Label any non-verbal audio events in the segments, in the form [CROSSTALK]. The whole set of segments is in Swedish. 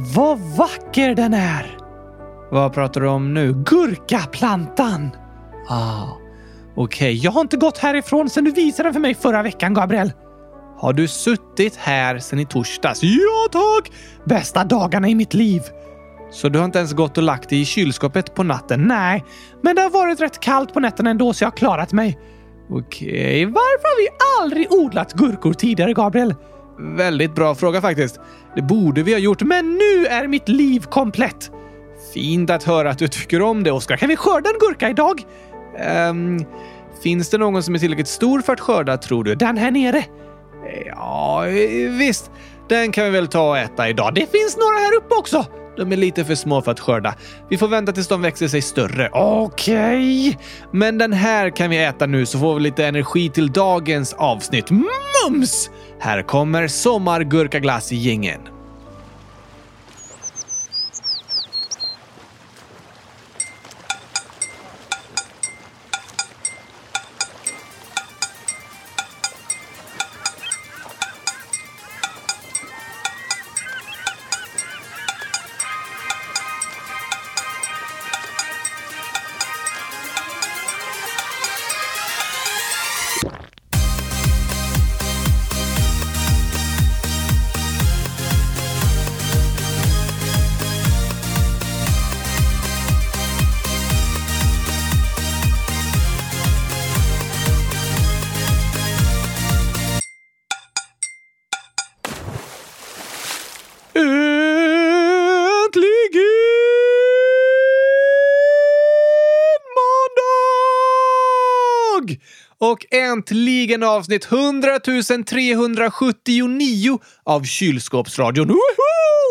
vad vacker den är! Vad pratar du om nu? Gurkaplantan! Ah, okej. Jag har inte gått härifrån sedan du visade den för mig förra veckan, Gabriel. Har du suttit här sedan i torsdags? Ja, tack! Bästa dagarna i mitt liv. Så du har inte ens gått och lagt dig i kylskåpet på natten? Nej, men det har varit rätt kallt på nätterna ändå så jag har klarat mig. Okej, varför har vi aldrig odlat gurkor tidigare, Gabriel? Väldigt bra fråga faktiskt. Det borde vi ha gjort, men nu är mitt liv komplett. Fint att höra att du tycker om det, Oskar. Kan vi skörda en gurka idag? Um, finns det någon som är tillräckligt stor för att skörda, tror du? Den här nere? Ja, visst. Den kan vi väl ta och äta idag. Det finns några här uppe också. De är lite för små för att skörda. Vi får vänta tills de växer sig större. Okej. Okay. Men den här kan vi äta nu så får vi lite energi till dagens avsnitt. Mums! Här kommer sommargurkaglass i gängen. Och äntligen avsnitt 100 379 av Kylskåpsradion. Woho!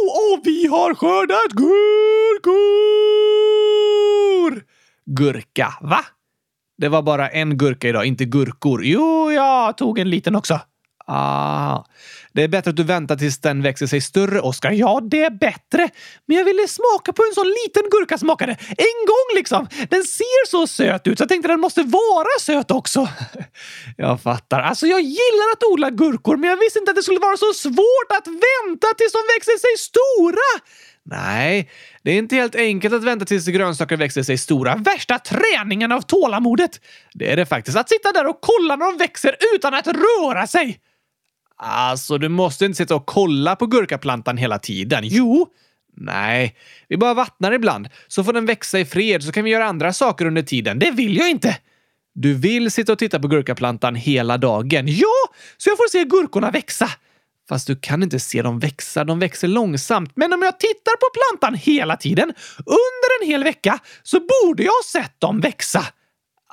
Och vi har skördat gurkor! Gurka, va? Det var bara en gurka idag, inte gurkor. Jo, jag tog en liten också. Ah. Det är bättre att du väntar tills den växer sig större, Oskar. Ja, det är bättre. Men jag ville smaka på en sån liten gurka smakade. En gång liksom. Den ser så söt ut så jag tänkte den måste vara söt också. [LAUGHS] Jag fattar. Alltså, jag gillar att odla gurkor, men jag visste inte att det skulle vara så svårt att vänta tills de växer sig stora. Nej, det är inte helt enkelt att vänta tills grönsaker växer sig stora. Värsta träningen av tålamodet! Det är det faktiskt. Att sitta där och kolla när de växer utan att röra sig. Alltså, du måste inte sitta och kolla på gurkaplantan hela tiden. Jo! Nej, vi bara vattnar ibland, så får den växa i fred så kan vi göra andra saker under tiden. Det vill jag inte! Du vill sitta och titta på gurkaplantan hela dagen. Ja, så jag får se gurkorna växa. Fast du kan inte se dem växa, de växer långsamt. Men om jag tittar på plantan hela tiden, under en hel vecka, så borde jag ha sett dem växa.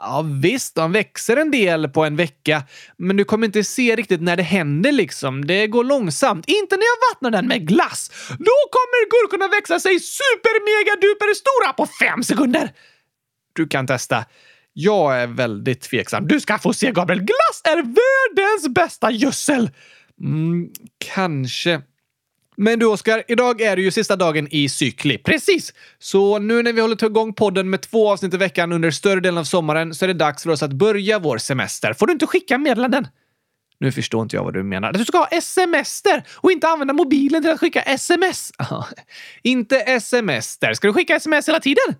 Ja, visst, de växer en del på en vecka, men du kommer inte se riktigt när det händer liksom. Det går långsamt. Inte när jag vattnar den med glass. Då kommer gurkorna växa sig super mega duper stora på fem sekunder. Du kan testa. Jag är väldigt tveksam. Du ska få se, Gabriel. Glass är världens bästa gödsel! Mm, kanske. Men du Oskar, idag är det ju sista dagen i cykli. Precis! Så nu när vi håller igång podden med två avsnitt i veckan under större delen av sommaren så är det dags för oss att börja vår semester. Får du inte skicka meddelanden? Nu förstår inte jag vad du menar. Att du ska ha semester och inte använda mobilen till att skicka sms. inte semester. Ska du skicka sms hela tiden?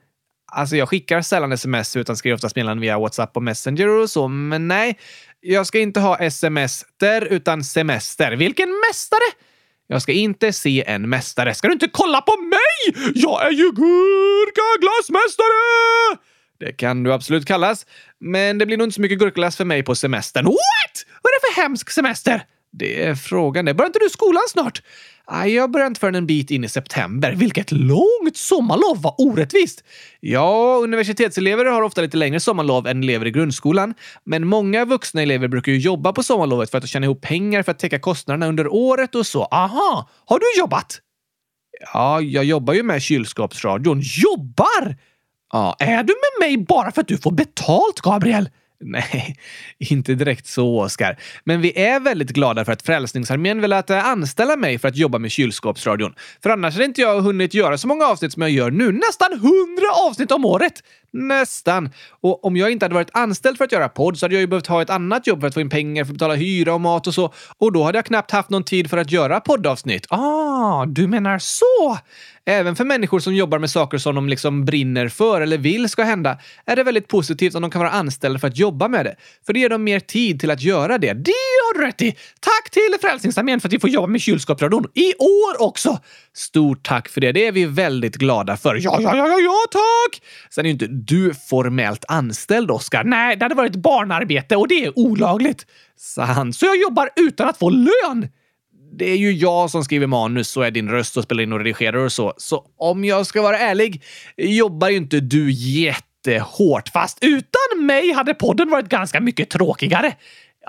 Alltså, jag skickar sällan sms utan skriver oftast meddelanden via WhatsApp och Messenger och så, men nej. Jag ska inte ha sms utan semester. Vilken mästare! Jag ska inte se en mästare. Ska du inte kolla på mig? Jag är ju gurkaglassmästare! Det kan du absolut kallas, men det blir nog inte så mycket gurkaglass för mig på semestern. What? Vad är det för hemsk semester? Det är frågan. Börjar inte du skolan snart? Nej, jag börjar inte förrän en bit in i september. Vilket långt sommarlov! Vad orättvist! Ja, universitetselever har ofta lite längre sommarlov än elever i grundskolan. Men många vuxna elever brukar ju jobba på sommarlovet för att tjäna ihop pengar för att täcka kostnaderna under året och så. Aha! Har du jobbat? Ja, jag jobbar ju med kylskåpsradion. Jobbar? Ja, är du med mig bara för att du får betalt, Gabriel? [LAUGHS] Nej, inte direkt så, Oskar. Men vi är väldigt glada för att Frälsningsarmén velat att eh, anställa mig för att jobba med kylskåpsradion. För annars hade inte jag hunnit göra så många avsnitt som jag gör nu. Nästan hundra avsnitt om året! Nästan. Och om jag inte hade varit anställd för att göra podd så hade jag ju behövt ha ett annat jobb för att få in pengar för att betala hyra och mat och så. Och då hade jag knappt haft någon tid för att göra poddavsnitt. Ah, du menar så! Även för människor som jobbar med saker som de liksom brinner för eller vill ska hända är det väldigt positivt om de kan vara anställda för att jobba med det. För det ger dem mer tid till att göra det. Det har du rätt i! Tack till Frälsningsarmén för att vi får jobba med kylskåpsradion. I år också! Stort tack för det. Det är vi väldigt glada för. Ja, ja, ja, ja, ja tack! Sen är ju inte du formellt anställd, Oskar. Nej, det hade varit barnarbete och det är olagligt. Sant. Så jag jobbar utan att få lön! Det är ju jag som skriver manus och är din röst och spelar in och redigerar och så. Så om jag ska vara ärlig jobbar ju inte du jättehårt. Fast utan mig hade podden varit ganska mycket tråkigare.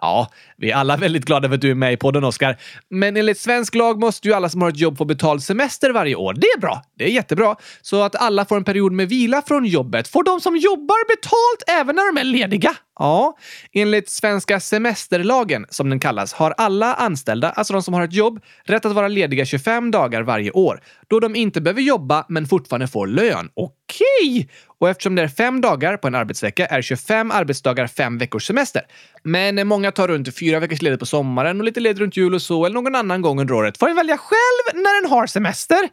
Ja, vi är alla väldigt glada för att du är med i podden, Oskar. Men enligt svensk lag måste ju alla som har ett jobb få betald semester varje år. Det är bra. Det är jättebra. Så att alla får en period med vila från jobbet. Får de som jobbar betalt även när de är lediga? Ja, enligt svenska semesterlagen, som den kallas, har alla anställda, alltså de som har ett jobb, rätt att vara lediga 25 dagar varje år, då de inte behöver jobba men fortfarande får lön. Okej! Och eftersom det är fem dagar på en arbetsvecka är 25 arbetsdagar fem veckors semester. Men många tar runt fyra veckors ledigt på sommaren och lite ledigt runt jul och så, eller någon annan gång under året. Får en välja själv när en har semester.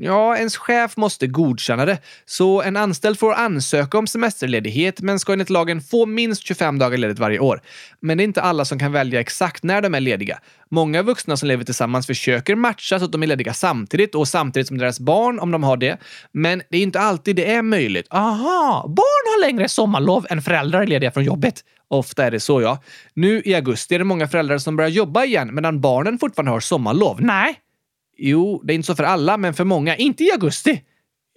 Ja, ens chef måste godkänna det. Så en anställd får ansöka om semesterledighet men ska enligt lagen få minst 25 dagar ledigt varje år. Men det är inte alla som kan välja exakt när de är lediga. Många vuxna som lever tillsammans försöker matcha så att de är lediga samtidigt och samtidigt som deras barn om de har det. Men det är inte alltid det är möjligt. Aha, barn har längre sommarlov än föräldrar är lediga från jobbet. Ofta är det så, ja. Nu i augusti är det många föräldrar som börjar jobba igen medan barnen fortfarande har sommarlov. Nej, Jo, det är inte så för alla, men för många. Inte i augusti.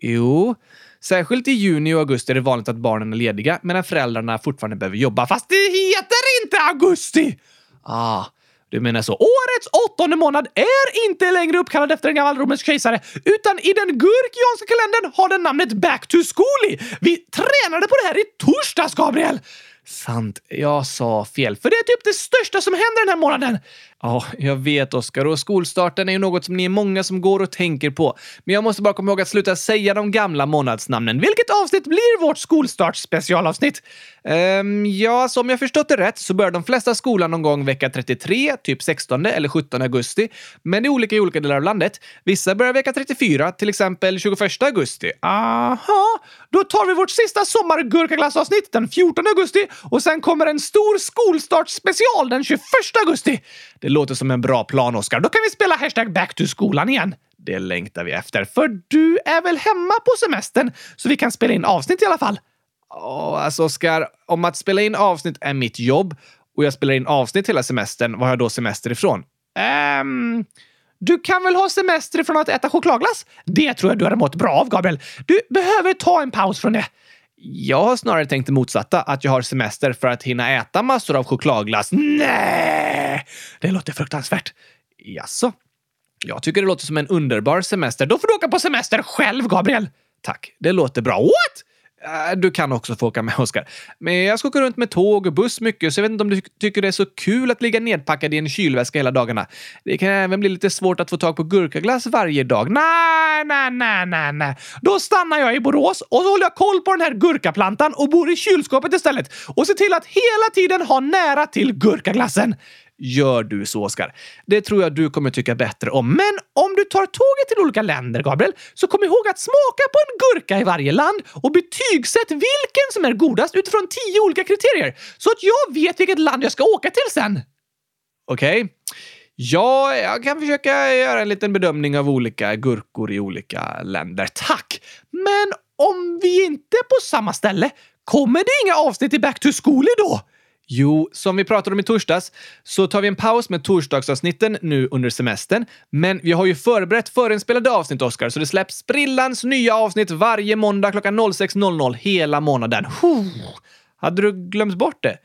Jo, särskilt i juni och augusti är det vanligt att barnen är lediga medan föräldrarna fortfarande behöver jobba. Fast det heter inte augusti! Ah, du menar så. Årets åttonde månad är inte längre uppkallad efter en gammal romersk kejsare, utan i den gurkianska kalendern har den namnet Back to School Vi tränade på det här i torsdags, Gabriel! Sant. Jag sa fel. För det är typ det största som händer den här månaden. Ja, jag vet Oskar och skolstarten är ju något som ni är många som går och tänker på. Men jag måste bara komma ihåg att sluta säga de gamla månadsnamnen. Vilket avsnitt blir vårt skolstartsspecialavsnitt? Um, ja, som jag förstått det rätt så börjar de flesta skolan någon gång vecka 33, typ 16 eller 17 augusti. Men det är olika i olika delar av landet. Vissa börjar vecka 34, till exempel 21 augusti. Aha, då tar vi vårt sista sommargurkaglassavsnitt den 14 augusti och sen kommer en stor skolstartsspecial den 21 augusti. Det låter som en bra plan, Oskar. Då kan vi spela hashtag back to skolan igen. Det längtar vi efter, för du är väl hemma på semestern så vi kan spela in avsnitt i alla fall? Oh, alltså, Oskar, om att spela in avsnitt är mitt jobb och jag spelar in avsnitt hela semestern, var har jag då semester ifrån? Um, du kan väl ha semester ifrån att äta chokladglass? Det tror jag du hade mått bra av, Gabriel. Du behöver ta en paus från det. Jag har snarare tänkt det motsatta, att jag har semester för att hinna äta massor av chokladglass. Nej! Det låter fruktansvärt. Jaså? Jag tycker det låter som en underbar semester. Då får du åka på semester själv, Gabriel! Tack, det låter bra. What? Äh, du kan också få åka med, [LAUGHS] Oskar. Men jag ska åka runt med tåg och buss mycket, så jag vet inte om du tycker det är så kul att ligga nedpackad i en kylväska hela dagarna. Det kan även bli lite svårt att få tag på gurkaglass varje dag. Nej, nej, nej, nej, nej. Då stannar jag i Borås och så håller jag koll på den här gurkaplantan och bor i kylskåpet istället och ser till att hela tiden ha nära till gurkaglassen. Gör du så, Oskar. Det tror jag du kommer tycka bättre om. Men om du tar tåget till olika länder, Gabriel, så kom ihåg att smaka på en gurka i varje land och betygsätt vilken som är godast utifrån tio olika kriterier så att jag vet vilket land jag ska åka till sen. Okej. Okay. Ja, jag kan försöka göra en liten bedömning av olika gurkor i olika länder. Tack! Men om vi inte är på samma ställe, kommer det inga avsnitt i Back to School då? Jo, som vi pratade om i torsdags så tar vi en paus med torsdagsavsnitten nu under semestern. Men vi har ju förberett förinspelade avsnitt, Oskar, så det släpps sprillans nya avsnitt varje måndag klockan 06.00 hela månaden. Hade du glömt bort det?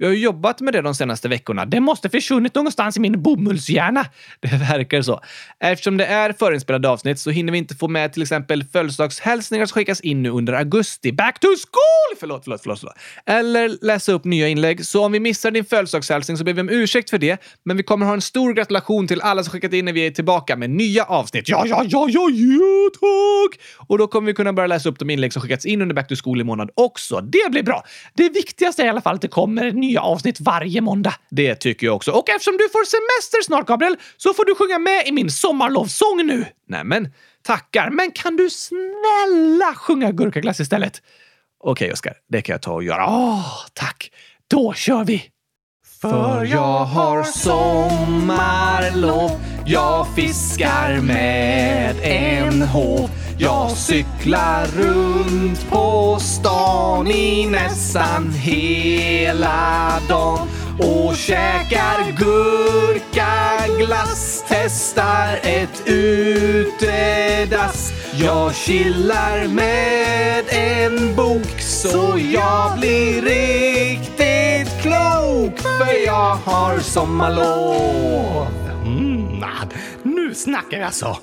Vi har ju jobbat med det de senaste veckorna. Det måste försvunnit någonstans i min bomullshjärna. [LAUGHS] Det verkar så. Eftersom det är förinspelade avsnitt så hinner vi inte få med till exempel födelsedagshälsningar som skickas in nu under augusti. Back to school! Förlåt, förlåt, förlåt, förlåt. Eller läsa upp nya inlägg. Så om vi missar din födelsedagshälsning så ber vi om ursäkt för det. Men vi kommer ha en stor gratulation till alla som skickat in när vi är tillbaka med nya avsnitt. Ja, ja, ja, ja, ja, tack! Och då kommer vi kunna börja läsa upp de inlägg som skickats in under Back to school i månad också. Det blir bra. Det viktigaste är i alla fall att det kommer nya avsnitt varje måndag. Det tycker jag också. Och eftersom du får semester snart, Gabriel, så får du sjunga med i min sommarlovssång nu. Nämen, tackar. Men kan du snälla sjunga gurkaglass istället? Okej, okay, Oskar. Det kan jag ta och göra. Åh, tack. Då kör vi! För jag har sommarlov Jag fiskar med en håv jag cyklar runt på stan i nästan hela dagen och käkar gurkaglass Testar ett utedass Jag chillar med en bok så jag blir riktigt klok för jag har sommarlov. Mm, nu snackar vi alltså.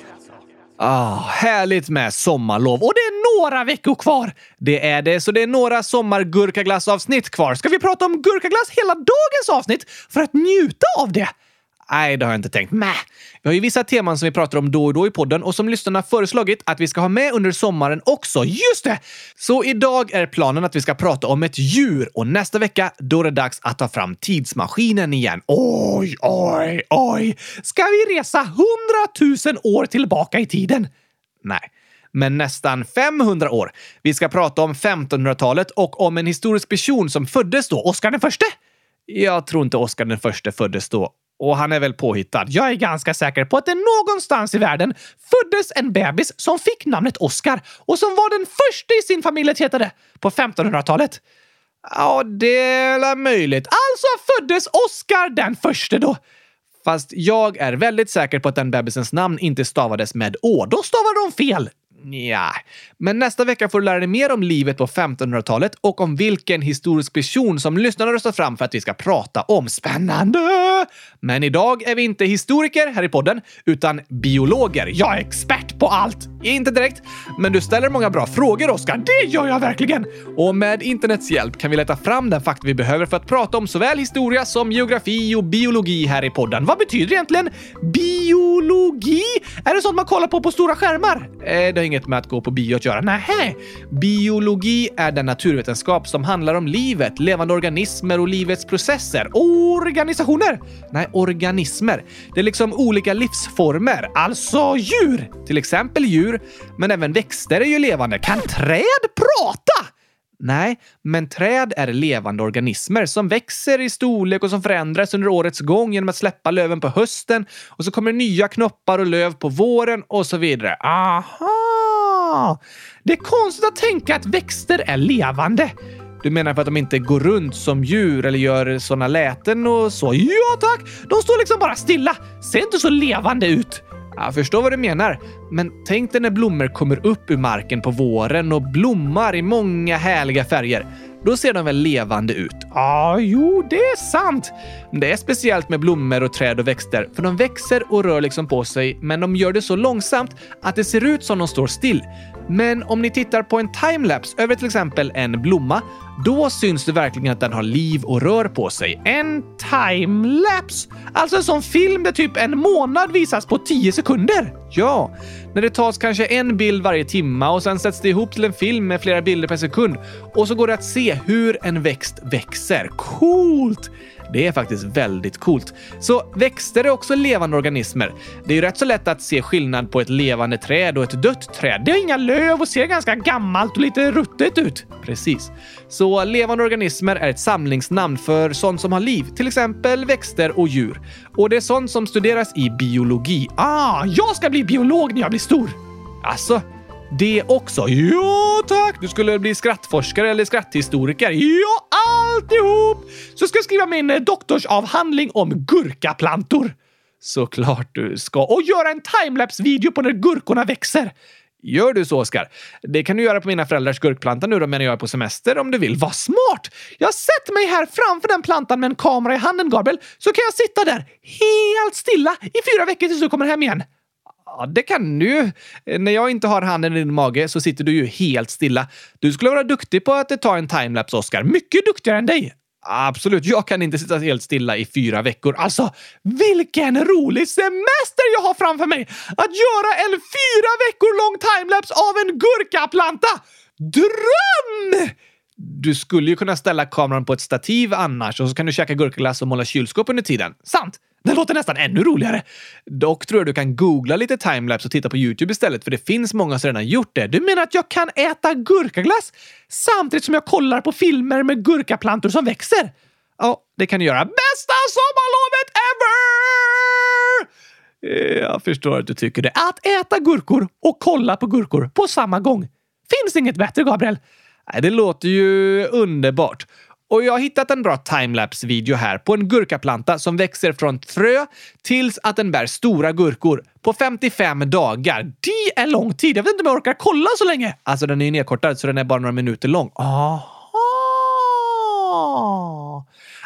Ah, härligt med sommarlov. Och det är några veckor kvar. Det är det, så det är några sommargurkaglassavsnitt kvar. Ska vi prata om gurkaglass hela dagens avsnitt för att njuta av det? Nej, det har jag inte tänkt. Mäh. Vi har ju vissa teman som vi pratar om då och då i podden och som lyssnarna föreslagit att vi ska ha med under sommaren också. Just det! Så idag är planen att vi ska prata om ett djur och nästa vecka då är det dags att ta fram tidsmaskinen igen. Oj, oj, oj! Ska vi resa hundratusen år tillbaka i tiden? Nej men nästan 500 år. Vi ska prata om 1500-talet och om en historisk person som föddes då, Oscar den förste. Jag tror inte Oscar den förste föddes då och han är väl påhittad. Jag är ganska säker på att det någonstans i världen föddes en bebis som fick namnet Oscar och som var den första i sin familj att heta det på 1500-talet. Ja, det är möjligt. Alltså föddes Oscar den första då. Fast jag är väldigt säker på att den bebisens namn inte stavades med å. Då stavade de fel. Nja, men nästa vecka får du lära dig mer om livet på 1500-talet och om vilken historisk person som lyssnarna röstat fram för att vi ska prata om. Spännande! Men idag är vi inte historiker här i podden, utan biologer. Jag är expert på allt! Inte direkt, men du ställer många bra frågor, Oskar. Det gör jag verkligen! Och med internets hjälp kan vi leta fram den fakta vi behöver för att prata om såväl historia som geografi och biologi här i podden. Vad betyder egentligen biologi? Är det sånt man kollar på på stora skärmar? Eh, det inget med att gå på bio att göra. Nähä! Biologi är den naturvetenskap som handlar om livet, levande organismer och livets processer. Organisationer! Nej, organismer. Det är liksom olika livsformer, alltså djur. Till exempel djur, men även växter är ju levande. Kan träd prata? Nej, men träd är levande organismer som växer i storlek och som förändras under årets gång genom att släppa löven på hösten och så kommer nya knoppar och löv på våren och så vidare. Aha! Det är konstigt att tänka att växter är levande. Du menar för att de inte går runt som djur eller gör såna läten och så? Ja tack! De står liksom bara stilla. Ser inte så levande ut. Jag förstår vad du menar, men tänk dig när blommor kommer upp ur marken på våren och blommar i många härliga färger. Då ser de väl levande ut? Ja, jo, det är sant. Det är speciellt med blommor och träd och växter, för de växer och rör liksom på sig, men de gör det så långsamt att det ser ut som de står still. Men om ni tittar på en timelapse över till exempel en blomma, då syns det verkligen att den har liv och rör på sig. En timelapse? Alltså en sån film där typ en månad visas på 10 sekunder? Ja, när det tas kanske en bild varje timma och sen sätts det ihop till en film med flera bilder per sekund och så går det att se hur en växt växer. Coolt! Det är faktiskt väldigt coolt. Så växter är också levande organismer. Det är ju rätt så lätt att se skillnad på ett levande träd och ett dött träd. Det har inga löv och ser ganska gammalt och lite ruttet ut. Precis. Så levande organismer är ett samlingsnamn för sånt som har liv, till exempel växter och djur. Och det är sånt som studeras i biologi. Ah, jag ska bli biolog när jag blir stor! Alltså, det också? Ja, tack! Du skulle bli skrattforskare eller skratthistoriker? Ja, alltihop! Så ska jag skriva min eh, doktorsavhandling om gurkaplantor. Såklart du ska. Och göra en timelapse-video på när gurkorna växer. Gör du så, Oskar? Det kan du göra på mina föräldrars gurkplanta nu då medan jag är på semester om du vill. Vad smart! Jag sätter mig här framför den plantan med en kamera i handen, Gabriel, så kan jag sitta där helt stilla i fyra veckor tills du kommer hem igen. Ja, det kan du ju. Eh, när jag inte har handen i din mage så sitter du ju helt stilla. Du skulle vara duktig på att eh, ta en timelapse, Oscar. Mycket duktigare än dig. Absolut, jag kan inte sitta helt stilla i fyra veckor. Alltså, vilken rolig semester jag har framför mig! Att göra en fyra veckor lång timelapse av en gurkaplanta! Dröm! Du skulle ju kunna ställa kameran på ett stativ annars och så kan du käka gurkaglass och måla kylskåp under tiden. Sant! Det låter nästan ännu roligare. Dock tror jag du kan googla lite timelapse och titta på Youtube istället, för det finns många som redan gjort det. Du menar att jag kan äta gurkaglass samtidigt som jag kollar på filmer med gurkaplantor som växer? Ja, det kan du göra. Bästa sommarlovet ever! Jag förstår att du tycker det. Att äta gurkor och kolla på gurkor på samma gång. Finns inget bättre, Gabriel. Det låter ju underbart. Och jag har hittat en bra timelapse-video här på en gurkaplanta som växer från frö tills att den bär stora gurkor på 55 dagar. Det är lång tid! Jag vet inte om jag orkar kolla så länge. Alltså, den är ju nedkortad så den är bara några minuter lång. Aha!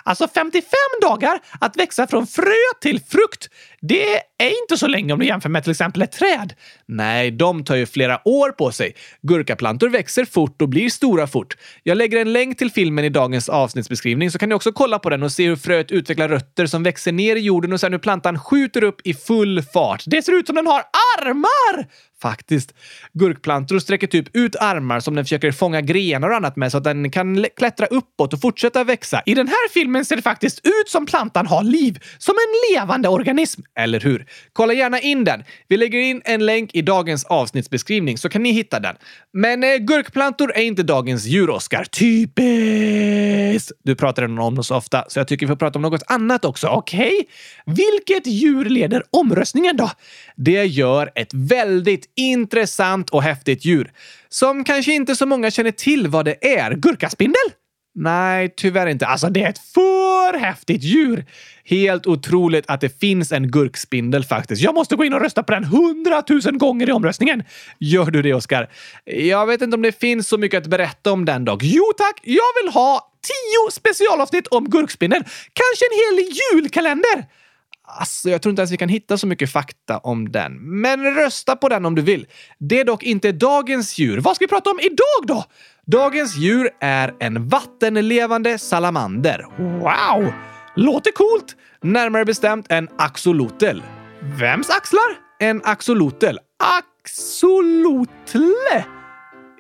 Alltså 55 dagar att växa från frö till frukt. Det är inte så länge om du jämför med till exempel ett träd. Nej, de tar ju flera år på sig. Gurkaplantor växer fort och blir stora fort. Jag lägger en länk till filmen i dagens avsnittsbeskrivning så kan ni också kolla på den och se hur fröet utvecklar rötter som växer ner i jorden och sen hur plantan skjuter upp i full fart. Det ser ut som den har armar! Faktiskt. Gurkplantor sträcker typ ut armar som den försöker fånga grenar och annat med så att den kan klättra uppåt och fortsätta växa. I den här filmen ser det faktiskt ut som plantan har liv, som en levande organism. Eller hur? Kolla gärna in den. Vi lägger in en länk i dagens avsnittsbeskrivning så kan ni hitta den. Men eh, gurkplantor är inte dagens djur, Oskar. Typiskt! Du pratar redan om dem så ofta, så jag tycker vi får prata om något annat också. Okej? Okay? Vilket djur leder omröstningen då? Det gör ett väldigt intressant och häftigt djur som kanske inte så många känner till vad det är. Gurkaspindel? Nej, tyvärr inte. Alltså, det är ett för häftigt djur. Helt otroligt att det finns en gurkspindel faktiskt. Jag måste gå in och rösta på den hundratusen gånger i omröstningen. Gör du det, Oskar? Jag vet inte om det finns så mycket att berätta om den dock. Jo tack, jag vill ha tio specialavsnitt om gurkspindeln. Kanske en hel julkalender. Alltså, jag tror inte ens vi kan hitta så mycket fakta om den. Men rösta på den om du vill. Det är dock inte dagens djur. Vad ska vi prata om idag då? Dagens djur är en vattenlevande salamander. Wow! Låter coolt! Närmare bestämt en axolotel. Vems axlar? En axolotel. Axolotle?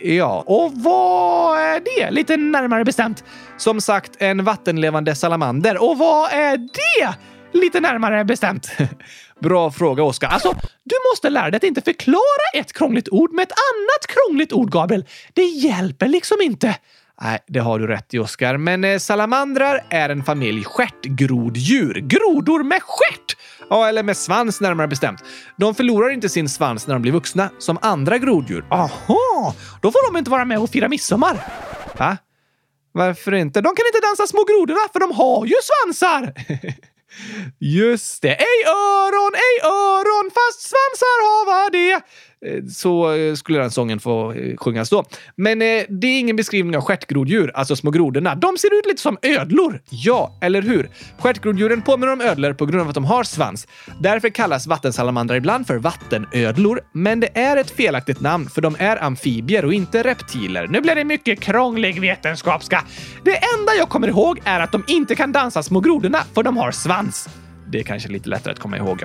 Ja, och vad är det? Lite närmare bestämt. Som sagt, en vattenlevande salamander. Och vad är det? Lite närmare bestämt. [LAUGHS] Bra fråga, Oskar. Alltså, du måste lära dig att inte förklara ett krångligt ord med ett annat krångligt ord, Gabriel. Det hjälper liksom inte. Nej, det har du rätt i, Oskar. Men eh, salamandrar är en familj stjärtgroddjur. Grodor med stjärt! Ja, eller med svans närmare bestämt. De förlorar inte sin svans när de blir vuxna, som andra groddjur. Aha! Då får de inte vara med och fira midsommar. Va? Varför inte? De kan inte dansa små grodorna, för de har ju svansar! [LAUGHS] Just det! Ej öron, ej öron, fast svansar hava det. Eh, så eh, skulle den sången få eh, sjungas då. Men det är ingen beskrivning av stjärtgroddjur, alltså små grodorna. De ser ut lite som ödlor. Ja, eller hur? Stjärtgroddjuren påminner om ödlor på grund av att de har svans. Därför kallas vattensalamandrar ibland för vattenödlor, men det är ett felaktigt namn för de är amfibier och inte reptiler. Nu blir det mycket krånglig vetenskapska. Det enda jag kommer ihåg är att de inte kan dansa små grodorna för de har svans. Det är kanske lite lättare att komma ihåg.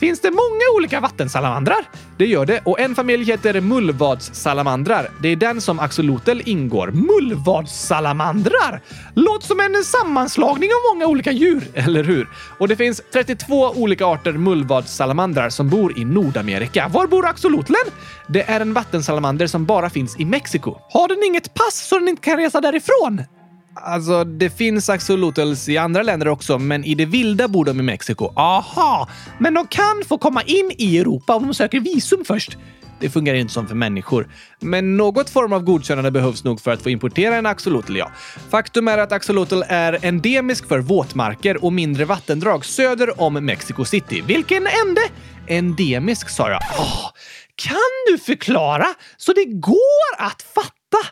Finns det många olika vattensalamandrar? Det gör det och en familj heter mullvadssalamandrar. Det är den som axolotl ingår. Mullvadssalamandrar? Låter som en sammanslagning av många olika djur, [LAUGHS] eller hur? Och det finns 32 olika arter mullvadssalamandrar som bor i Nordamerika. Var bor axolotlen? Det är en vattensalamander som bara finns i Mexiko. Har den inget pass så den inte kan resa därifrån? Alltså, det finns axolotls i andra länder också, men i det vilda bor de i Mexiko. Aha! Men de kan få komma in i Europa om de söker visum först. Det fungerar inte som för människor. Men något form av godkännande behövs nog för att få importera en axolotl, ja. Faktum är att axolotl är endemisk för våtmarker och mindre vattendrag söder om Mexico City. Vilken ände? Endemisk, sa jag. Oh, Kan du förklara så det går att fatta?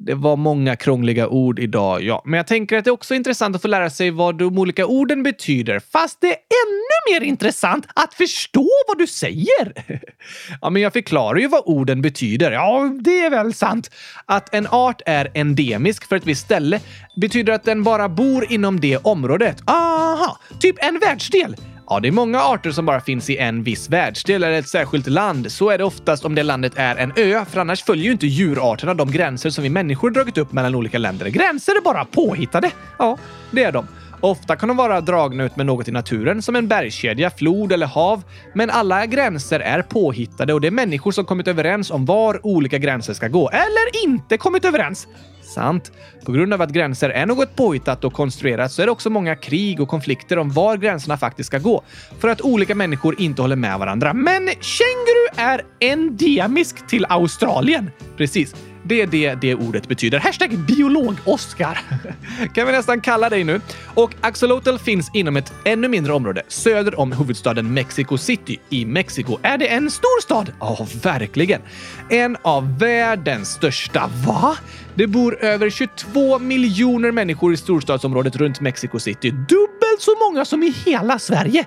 Det var många krångliga ord idag, ja. Men jag tänker att det är också intressant att få lära sig vad de olika orden betyder. Fast det är ännu mer intressant att förstå vad du säger. [LAUGHS] ja, men jag förklarar ju vad orden betyder. Ja, det är väl sant. Att en art är endemisk för ett visst ställe betyder att den bara bor inom det området. Aha, typ en världsdel. Ja, det är många arter som bara finns i en viss världsdel eller ett särskilt land. Så är det oftast om det landet är en ö, för annars följer ju inte djurarterna de gränser som vi människor dragit upp mellan olika länder. Gränser är bara påhittade. Ja, det är de. Ofta kan de vara dragna ut med något i naturen, som en bergskedja, flod eller hav. Men alla gränser är påhittade och det är människor som kommit överens om var olika gränser ska gå. Eller inte kommit överens. Sant. På grund av att gränser är något påhittat och konstruerat så är det också många krig och konflikter om var gränserna faktiskt ska gå. För att olika människor inte håller med varandra. Men känguru är endemisk till Australien. Precis. Det är det det ordet betyder. Hashtag biolog-Oskar. [LAUGHS] kan vi nästan kalla dig nu. Och axolotl finns inom ett ännu mindre område söder om huvudstaden Mexico City i Mexiko. Är det en stor stad? Ja, verkligen. En av världens största. Va? Det bor över 22 miljoner människor i storstadsområdet runt Mexico City. Dubbelt så många som i hela Sverige.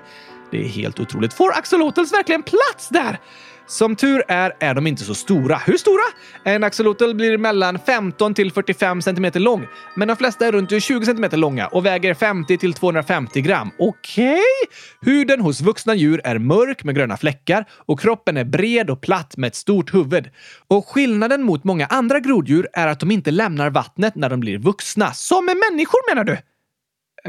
Det är helt otroligt. Får axolotls verkligen plats där? Som tur är är de inte så stora. Hur stora? En axolotl blir mellan 15 till 45 cm lång, men de flesta är runt 20 cm långa och väger 50 till 250 gram. Okej? Okay. Huden hos vuxna djur är mörk med gröna fläckar och kroppen är bred och platt med ett stort huvud. Och skillnaden mot många andra groddjur är att de inte lämnar vattnet när de blir vuxna. Som med människor menar du?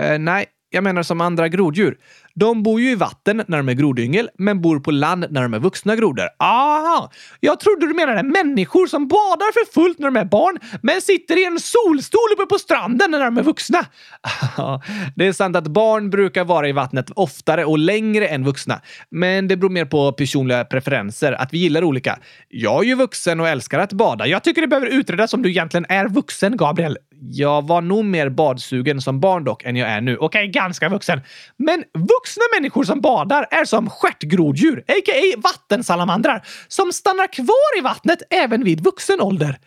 Uh, nej, jag menar som andra groddjur. De bor ju i vatten när de är grodyngel, men bor på land när de är vuxna grodor. Aha! Jag trodde du menade människor som badar för fullt när de är barn, men sitter i en solstol uppe på stranden när de är vuxna. det är sant att barn brukar vara i vattnet oftare och längre än vuxna, men det beror mer på personliga preferenser, att vi gillar olika. Jag är ju vuxen och älskar att bada. Jag tycker det behöver utredas om du egentligen är vuxen, Gabriel. Jag var nog mer badsugen som barn dock än jag är nu. Okej, okay, ganska vuxen. Men vuxna människor som badar är som stjärtgroddjur, a.k.a. vattensalamandrar, som stannar kvar i vattnet även vid vuxen ålder.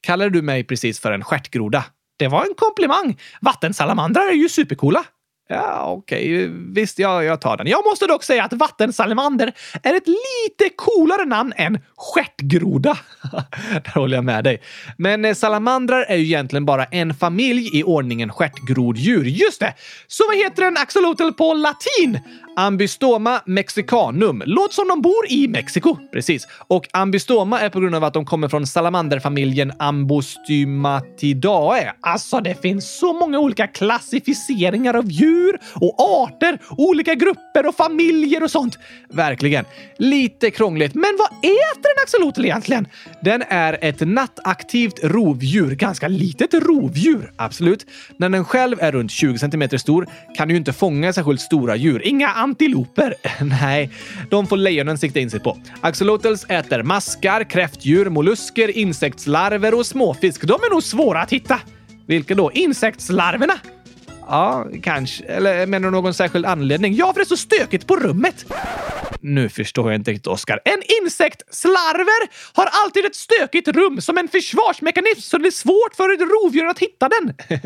Kallade du mig precis för en stjärtgroda? Det var en komplimang. Vattensalamandrar är ju supercoola. Ja, okej. Okay. Visst, jag, jag tar den. Jag måste dock säga att vattensalamander är ett lite coolare namn än stjärtgroda. [LAUGHS] Där håller jag med dig. Men eh, salamandrar är ju egentligen bara en familj i ordningen stjärtgroddjur. Just det! Så vad heter en axolotl på latin? Ambystoma mexicanum. Låt som de bor i Mexiko. Precis. Och ambystoma är på grund av att de kommer från salamanderfamiljen Ambostymatidae. Alltså, det finns så många olika klassificeringar av djur och arter, olika grupper och familjer och sånt. Verkligen. Lite krångligt, men vad äter en axolotl egentligen? Den är ett nattaktivt rovdjur. Ganska litet rovdjur, absolut. När den själv är runt 20 cm stor kan den ju inte fånga särskilt stora djur. Inga antiloper. [LAUGHS] Nej, de får lejonen sikta in sig på. Axolotls äter maskar, kräftdjur, mollusker, insektslarver och småfisk. De är nog svåra att hitta. Vilka då? Insektslarverna? Ja, kanske. Eller menar du någon särskild anledning? Ja, för det är så stökigt på rummet. Nu förstår jag inte riktigt, Oskar. En insektslarver har alltid ett stökigt rum som en försvarsmekanism så det är svårt för ett rovdjur att hitta den. [LAUGHS]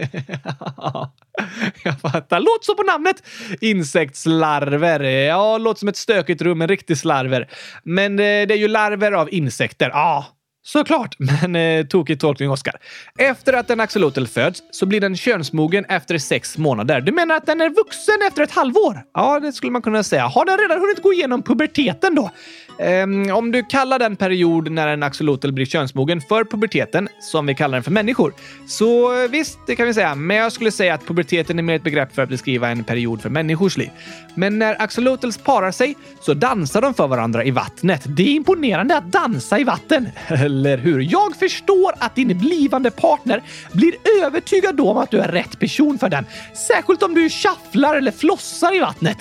jag fattar. Låt så på namnet. Insektslarver. Ja, låter som ett stökigt rum, en riktig slarver. Men eh, det är ju larver av insekter. Ja, Såklart, [LAUGHS] men eh, tokig tolkning, Oskar. Efter att en axolotl föds så blir den könsmogen efter sex månader. Du menar att den är vuxen efter ett halvår? Ja, det skulle man kunna säga. Har den redan hunnit gå igenom puberteten då? Um, om du kallar den period när en axolotl blir könsmogen för puberteten, som vi kallar den för människor, så eh, visst, det kan vi säga. Men jag skulle säga att puberteten är mer ett begrepp för att beskriva en period för människors liv. Men när axolotls parar sig så dansar de för varandra i vattnet. Det är imponerande att dansa i vatten, [LAUGHS] eller hur? Jag förstår att din blivande partner blir övertygad om att du är rätt person för den. Särskilt om du shufflar eller flossar i vattnet.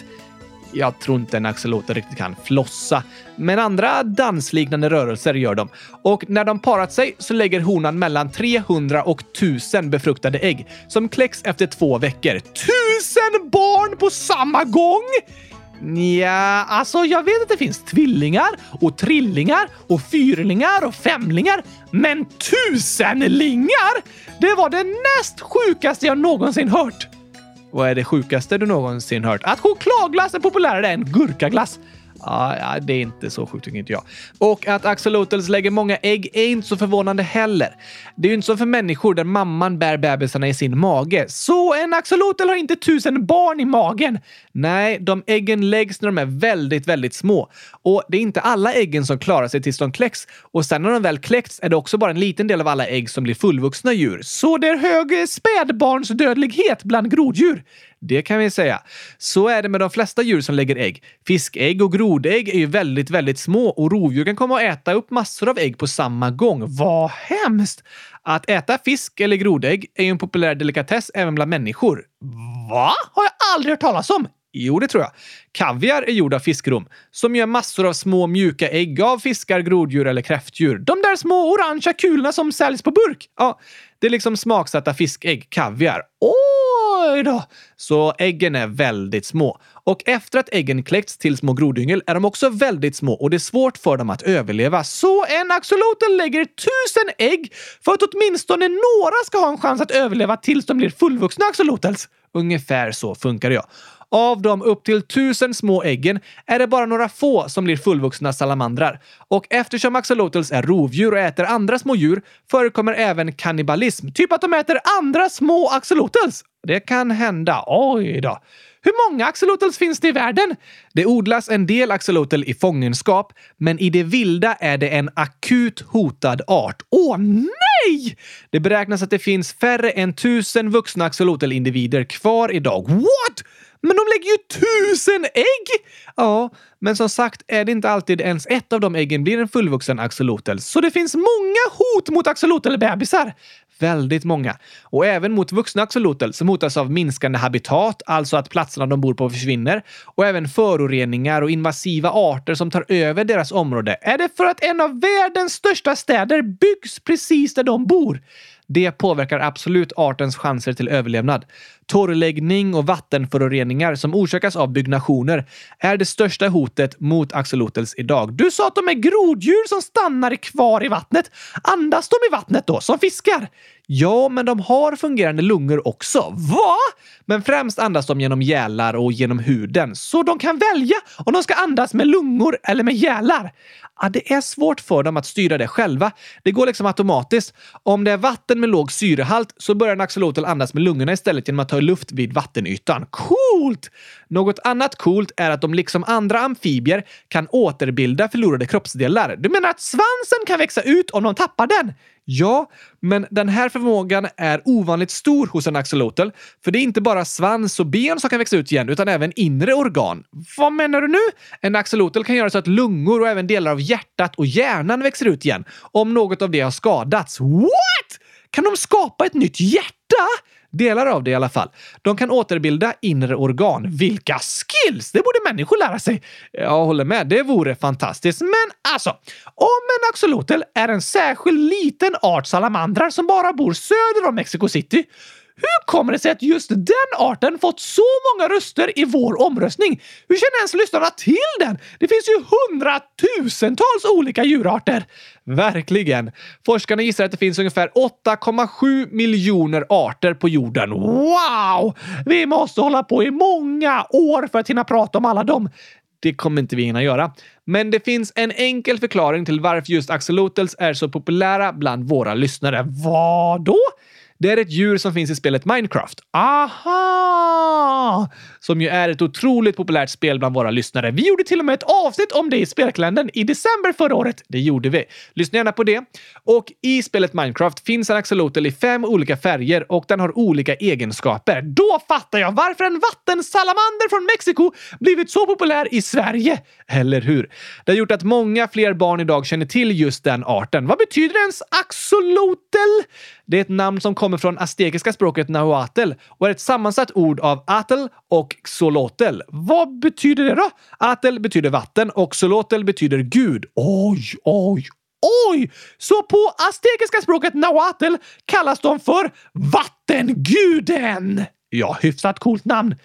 Jag tror inte en axolotl riktigt kan flossa, men andra dansliknande rörelser gör de. Och när de parat sig så lägger honan mellan 300 och 1000 befruktade ägg som kläcks efter två veckor. Tusen barn på samma gång! Ja, alltså jag vet att det finns tvillingar och trillingar och fyrlingar och femlingar. Men tusenlingar! Det var det näst sjukaste jag någonsin hört. Vad är det sjukaste du någonsin hört? Att chokladglass är populärare än gurkaglass. Ja, det är inte så sjukt tycker inte jag. Och att axolotls lägger många ägg är inte så förvånande heller. Det är ju inte som för människor där mamman bär bebisarna i sin mage. Så en axolotl har inte tusen barn i magen. Nej, de äggen läggs när de är väldigt, väldigt små. Och det är inte alla äggen som klarar sig tills de kläcks. Och sen när de väl kläcks är det också bara en liten del av alla ägg som blir fullvuxna djur. Så det är hög spädbarnsdödlighet bland groddjur. Det kan vi säga. Så är det med de flesta djur som lägger ägg. Fiskägg och grodägg är ju väldigt, väldigt små och rovdjur kan komma att äta upp massor av ägg på samma gång. Vad hemskt! Att äta fisk eller grodägg är ju en populär delikatess även bland människor. Va? Har jag aldrig hört talas om! Jo, det tror jag. Kaviar är gjord av fiskrom som gör massor av små mjuka ägg av fiskar, groddjur eller kräftdjur. De där små orangea kulorna som säljs på burk. Ja, det är liksom smaksatta fiskägg, kaviar. Oj då! Så äggen är väldigt små. Och efter att äggen kläckts till små grodyngel är de också väldigt små och det är svårt för dem att överleva. Så en axolotl lägger tusen ägg för att åtminstone några ska ha en chans att överleva tills de blir fullvuxna axolotls. Ungefär så funkar det ja. Av de upp till tusen små äggen är det bara några få som blir fullvuxna salamandrar. Och eftersom axolotls är rovdjur och äter andra små djur förekommer även kannibalism. Typ att de äter andra små axolotls. Det kan hända. Oj då. Hur många axolotls finns det i världen? Det odlas en del axolotl i fångenskap, men i det vilda är det en akut hotad art. Åh nej! Det beräknas att det finns färre än tusen vuxna axolotl-individer kvar idag. What? Men de lägger ju tusen ägg! Ja, men som sagt är det inte alltid ens ett av de äggen blir en fullvuxen axolotl, så det finns många hot mot axolotlbebisar. Väldigt många. Och även mot vuxna axolotl som hotas av minskande habitat, alltså att platserna de bor på försvinner, och även föroreningar och invasiva arter som tar över deras område. Är det för att en av världens största städer byggs precis där de bor? Det påverkar absolut artens chanser till överlevnad. Torrläggning och vattenföroreningar som orsakas av byggnationer är det största hotet mot axolotls idag. Du sa att de är groddjur som stannar kvar i vattnet. Andas de i vattnet då, som fiskar? Ja, men de har fungerande lungor också. Va? Men främst andas de genom gälar och genom huden, så de kan välja om de ska andas med lungor eller med gälar. Ja, det är svårt för dem att styra det själva. Det går liksom automatiskt. Om det är vatten med låg syrehalt så börjar en axolotl andas med lungorna istället genom att ta luft vid vattenytan. Coolt! Något annat coolt är att de liksom andra amfibier kan återbilda förlorade kroppsdelar. Du menar att svansen kan växa ut om de tappar den? Ja, men den här förmågan är ovanligt stor hos en axolotl. För det är inte bara svans och ben som kan växa ut igen, utan även inre organ. Vad menar du nu? En axolotl kan göra så att lungor och även delar av hjärtat och hjärnan växer ut igen om något av det har skadats. What? Kan de skapa ett nytt hjärta? Delar av det i alla fall. De kan återbilda inre organ. Vilka skills! Det borde människor lära sig. Jag håller med, det vore fantastiskt. Men alltså, om en axolotl är en särskild liten art salamandrar som bara bor söder om Mexico City hur kommer det sig att just den arten fått så många röster i vår omröstning? Hur känner ens lyssnarna till den? Det finns ju hundratusentals olika djurarter. Verkligen. Forskarna gissar att det finns ungefär 8,7 miljoner arter på jorden. Wow! Vi måste hålla på i många år för att hinna prata om alla dem. Det kommer inte vi hinna göra. Men det finns en enkel förklaring till varför just axolotls är så populära bland våra lyssnare. Vad då? Det är ett djur som finns i spelet Minecraft. Aha! Som ju är ett otroligt populärt spel bland våra lyssnare. Vi gjorde till och med ett avsnitt om det i spelkalendern i december förra året. Det gjorde vi. Lyssna gärna på det. Och i spelet Minecraft finns en axolotl i fem olika färger och den har olika egenskaper. Då fattar jag varför en vattensalamander från Mexiko blivit så populär i Sverige. Eller hur? Det har gjort att många fler barn idag känner till just den arten. Vad betyder ens axolotl? Det är ett namn som kommer från aztekiska språket nahuatl och är ett sammansatt ord av atl och xolotl. Vad betyder det då? Atl betyder vatten och xolotl betyder gud. Oj, oj, oj! Så på aztekiska språket nahuatl kallas de för vattenguden! Ja, hyfsat coolt namn.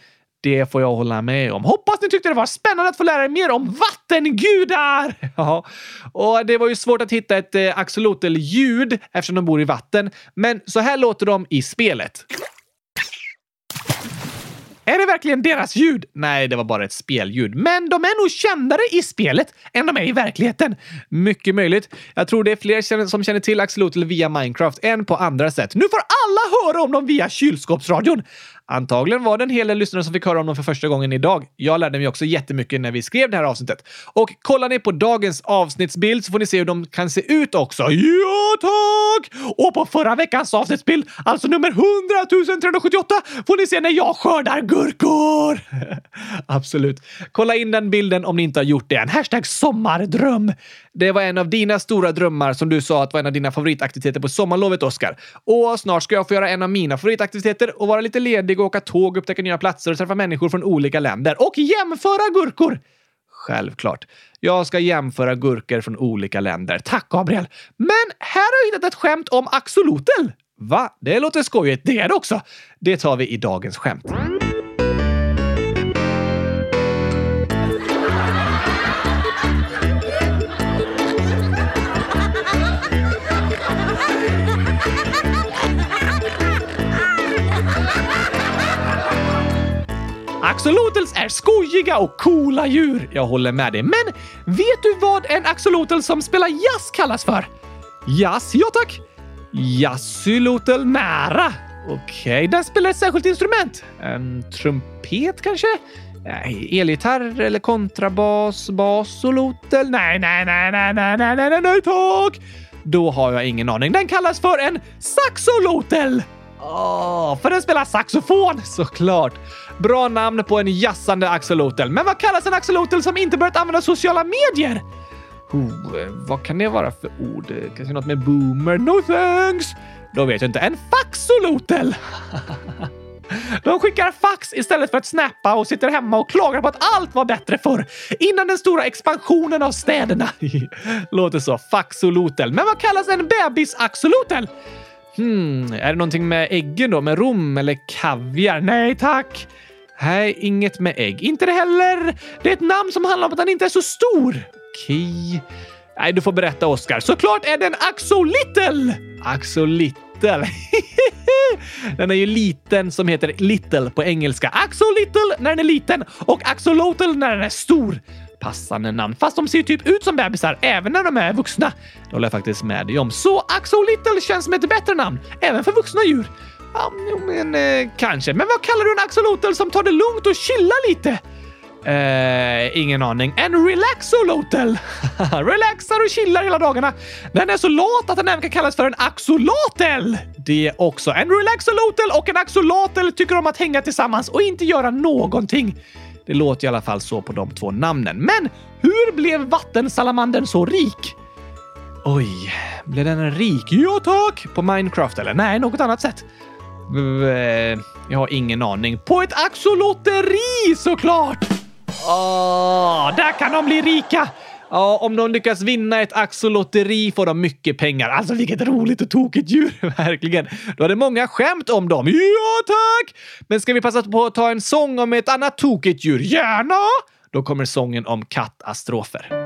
Det får jag hålla med om. Hoppas ni tyckte det var spännande att få lära er mer om vattengudar! [LAUGHS] Ja, och det var ju svårt att hitta ett eh, axolotl-ljud eftersom de bor i vatten, men så här låter de i spelet. Är det verkligen deras ljud? Nej, det var bara ett spelljud. Men de är nog kändare i spelet än de är i verkligheten. Mycket möjligt. Jag tror det är fler som känner till Axolotl via Minecraft än på andra sätt. Nu får alla höra om dem via kylskåpsradion. Antagligen var det en hel del lyssnare som fick höra om dem för första gången idag. Jag lärde mig också jättemycket när vi skrev det här avsnittet. Och kollar ni på dagens avsnittsbild så får ni se hur de kan se ut också. Ja, tack! Och på förra veckans avsnittsbild, alltså nummer 100 378, får ni se när jag skördar gurkor! [LAUGHS] Absolut. Kolla in den bilden om ni inte har gjort det än. Hashtag sommardröm. Det var en av dina stora drömmar som du sa att var en av dina favoritaktiviteter på sommarlovet, Oskar. Och snart ska jag få göra en av mina favoritaktiviteter och vara lite ledig och åka tåg, upptäcka nya platser och träffa människor från olika länder. Och jämföra gurkor! Självklart. Jag ska jämföra gurkor från olika länder. Tack, Gabriel! Men här har jag hittat ett skämt om axolotl. Va? Det låter skojigt det är det också. Det tar vi i dagens skämt. Axolotls är skojiga och coola djur. Jag håller med dig. Men vet du vad en axolotl som spelar jazz kallas för? Jazz, ja tack. Jazzylotl nära. Okej, okay, den spelar ett särskilt instrument. En trumpet kanske? Nej, elgitarr eller kontrabas, basolotl? Nej, nej, nej, nej, nej, nej, nej, nej, nej, tack! Då har jag ingen aning. Den kallas för en saxolotl! Åh, för den spelar saxofon såklart. Bra namn på en jassande axolotl. Men vad kallas en axolotl som inte börjat använda sociala medier? Oh, vad kan det vara för ord? Kanske något med boomer? No thanks! Då vet jag inte. En faxolotl! [LAUGHS] De skickar fax istället för att snappa och sitter hemma och klagar på att allt var bättre förr. Innan den stora expansionen av städerna. [LAUGHS] Låter så. Faxolotl. Men vad kallas en bebisaxolotl? Hmm, är det någonting med äggen då? Med rom eller kaviar? Nej tack! Nej, inget med ägg. Inte det heller. Det är ett namn som handlar om att han inte är så stor. Okej. Nej, du får berätta, Oscar. Såklart är den Axolittle! Axolittle. [LAUGHS] den är ju liten som heter little på engelska. Axolittle när den är liten och axolotl när den är stor passande namn. Fast de ser typ ut som bebisar även när de är vuxna. Det håller jag faktiskt med dig om. Så Axolittle känns som ett bättre namn, även för vuxna djur. Ja, men eh, kanske. Men vad kallar du en axolotl som tar det lugnt och chillar lite? Eh, ingen aning. En relaxolotl! [LAUGHS] Relaxar och chillar hela dagarna. Den är så lat att den även kan kallas för en axolotl. Det också. En relaxolotl och en axolotl tycker om att hänga tillsammans och inte göra någonting. Det låter i alla fall så på de två namnen. Men hur blev vattensalamandern så rik? Oj, blev den rik? Ja tack! På Minecraft eller? Nej, något annat sätt. Eh, jag har ingen aning. På ett axolotteri såklart! Åh, där kan de bli rika! Ja, om de lyckas vinna ett axolotteri får de mycket pengar. Alltså vilket roligt och tokigt djur, [LAUGHS] verkligen. Då är det många skämt om dem. Ja, tack! Men ska vi passa på att ta en sång om ett annat tokigt djur? Gärna! Då kommer sången om kattastrofer.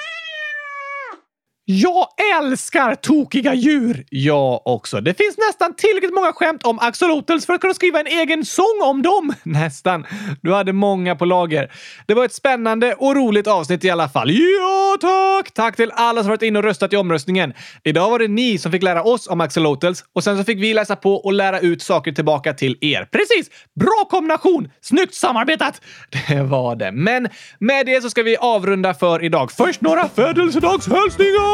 Jag älskar tokiga djur! Jag också. Det finns nästan tillräckligt många skämt om axolotls för att kunna skriva en egen sång om dem. [LAUGHS] Nästan. Du hade många på lager. Det var ett spännande och roligt avsnitt i alla fall. Ja, tack! Tack till alla som varit inne och röstat i omröstningen. Idag var det ni som fick lära oss om axolotls och sen så fick vi läsa på och lära ut saker tillbaka till er. Precis! Bra kombination! Snyggt samarbetat! [LAUGHS] Det var det. Men med det så ska vi avrunda för idag. Först några födelsedagshälsningar!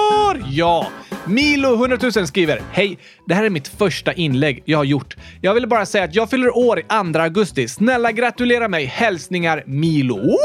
Ja! Milo 100 000 skriver Hej! Det här är mitt första inlägg jag har gjort. Jag vill bara säga att jag fyller år i 2 augusti. Snälla gratulera mig! Hälsningar Milo. Woho!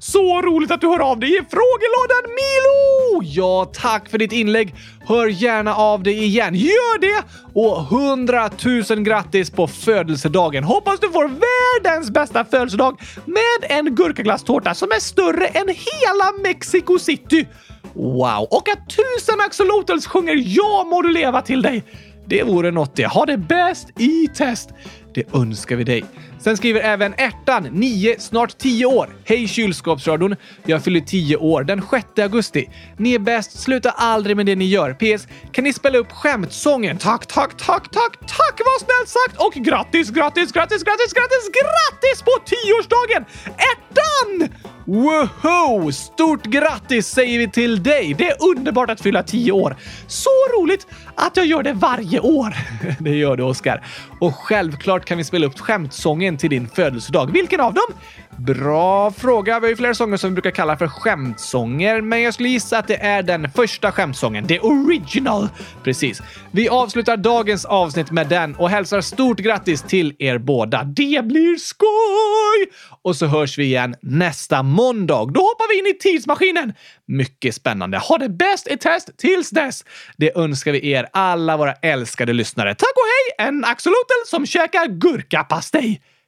Så roligt att du hör av dig i frågelådan Milo! Ja, tack för ditt inlägg. Hör gärna av dig igen. Gör det! Och 100 000 grattis på födelsedagen. Hoppas du får världens bästa födelsedag med en gurkaglasstårta som är större än hela Mexico City. Wow! Och att tusen axolotls sjunger “Ja må du leva” till dig. Det vore något det. Ha det bäst i test. Det önskar vi dig. Sen skriver även ärtan, 9, snart 10 år. Hej kylskåpsradion. Jag fyller 10 år den 6 augusti. Ni är bäst. Sluta aldrig med det ni gör. PS. Kan ni spela upp skämtsången? Tack, tack, tack, tack, tack vad snällt sagt! Och grattis, grattis, grattis, grattis, grattis, grattis på 10-årsdagen! Ärtan! Woho! Stort grattis säger vi till dig! Det är underbart att fylla 10 år. Så roligt att jag gör det varje år. [LAUGHS] Det gör du, Oskar. Och självklart kan vi spela upp skämtsången till din födelsedag. Vilken av dem? Bra fråga. Vi har ju flera sånger som vi brukar kalla för skämtsånger, men jag skulle gissa att det är den första skämtsången. The original! Precis. Vi avslutar dagens avsnitt med den och hälsar stort grattis till er båda. Det blir skoj! Och så hörs vi igen nästa måndag. Då hoppar vi in i tidsmaskinen. Mycket spännande. Ha det bäst i test tills dess. Det önskar vi er alla våra älskade lyssnare. Tack och hej! En axolotl som käkar gurkapastej.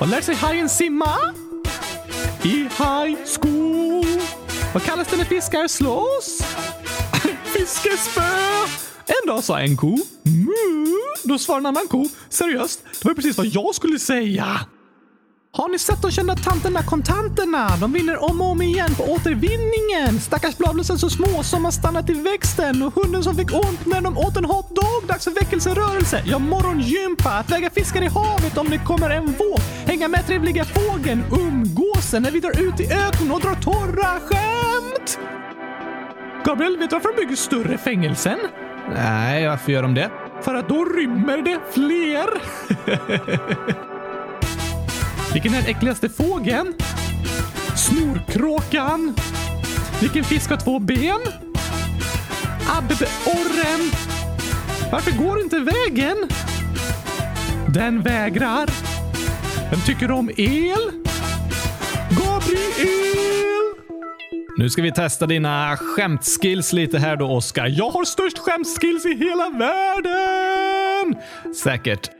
Vad lär sig hajen simma? I high school. Vad kallas det när fiskar slåss? [LAUGHS] Fiskespö! En dag sa en ko mu. Då svarade en annan ko seriöst, det var precis vad jag skulle säga. Har ni sett de kända tanterna kontanterna? De vinner om och om igen på återvinningen. Stackars bladlösen så små som har stannat i växten och hunden som fick ont när de åt en hotdog. Dags för väckelserörelse. Ja, morgongympa. Att väga fiskar i havet om det kommer en våg. Hänga med trevliga fågeln. Umgåsen när vi drar ut i öknen och drar torra skämt. Gabriel, vet du varför de bygger större fängelsen? Nej, varför gör de det? För att då rymmer det fler. Vilken är den äckligaste fågeln? Snorkråkan. Vilken fisk har två ben? Abborren. Varför går inte vägen? Den vägrar. Vem tycker om el? Gabriel! Nu ska vi testa dina skämtskills lite här då, Oskar. Jag har störst skämtskills i hela världen! Säkert.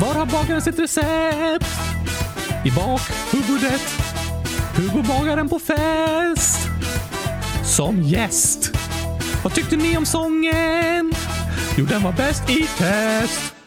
Var har bagaren sitt recept? I bakhuvudet. Hur bagaren på fest? Som gäst. Vad tyckte ni om sången? Jo, den var bäst i test.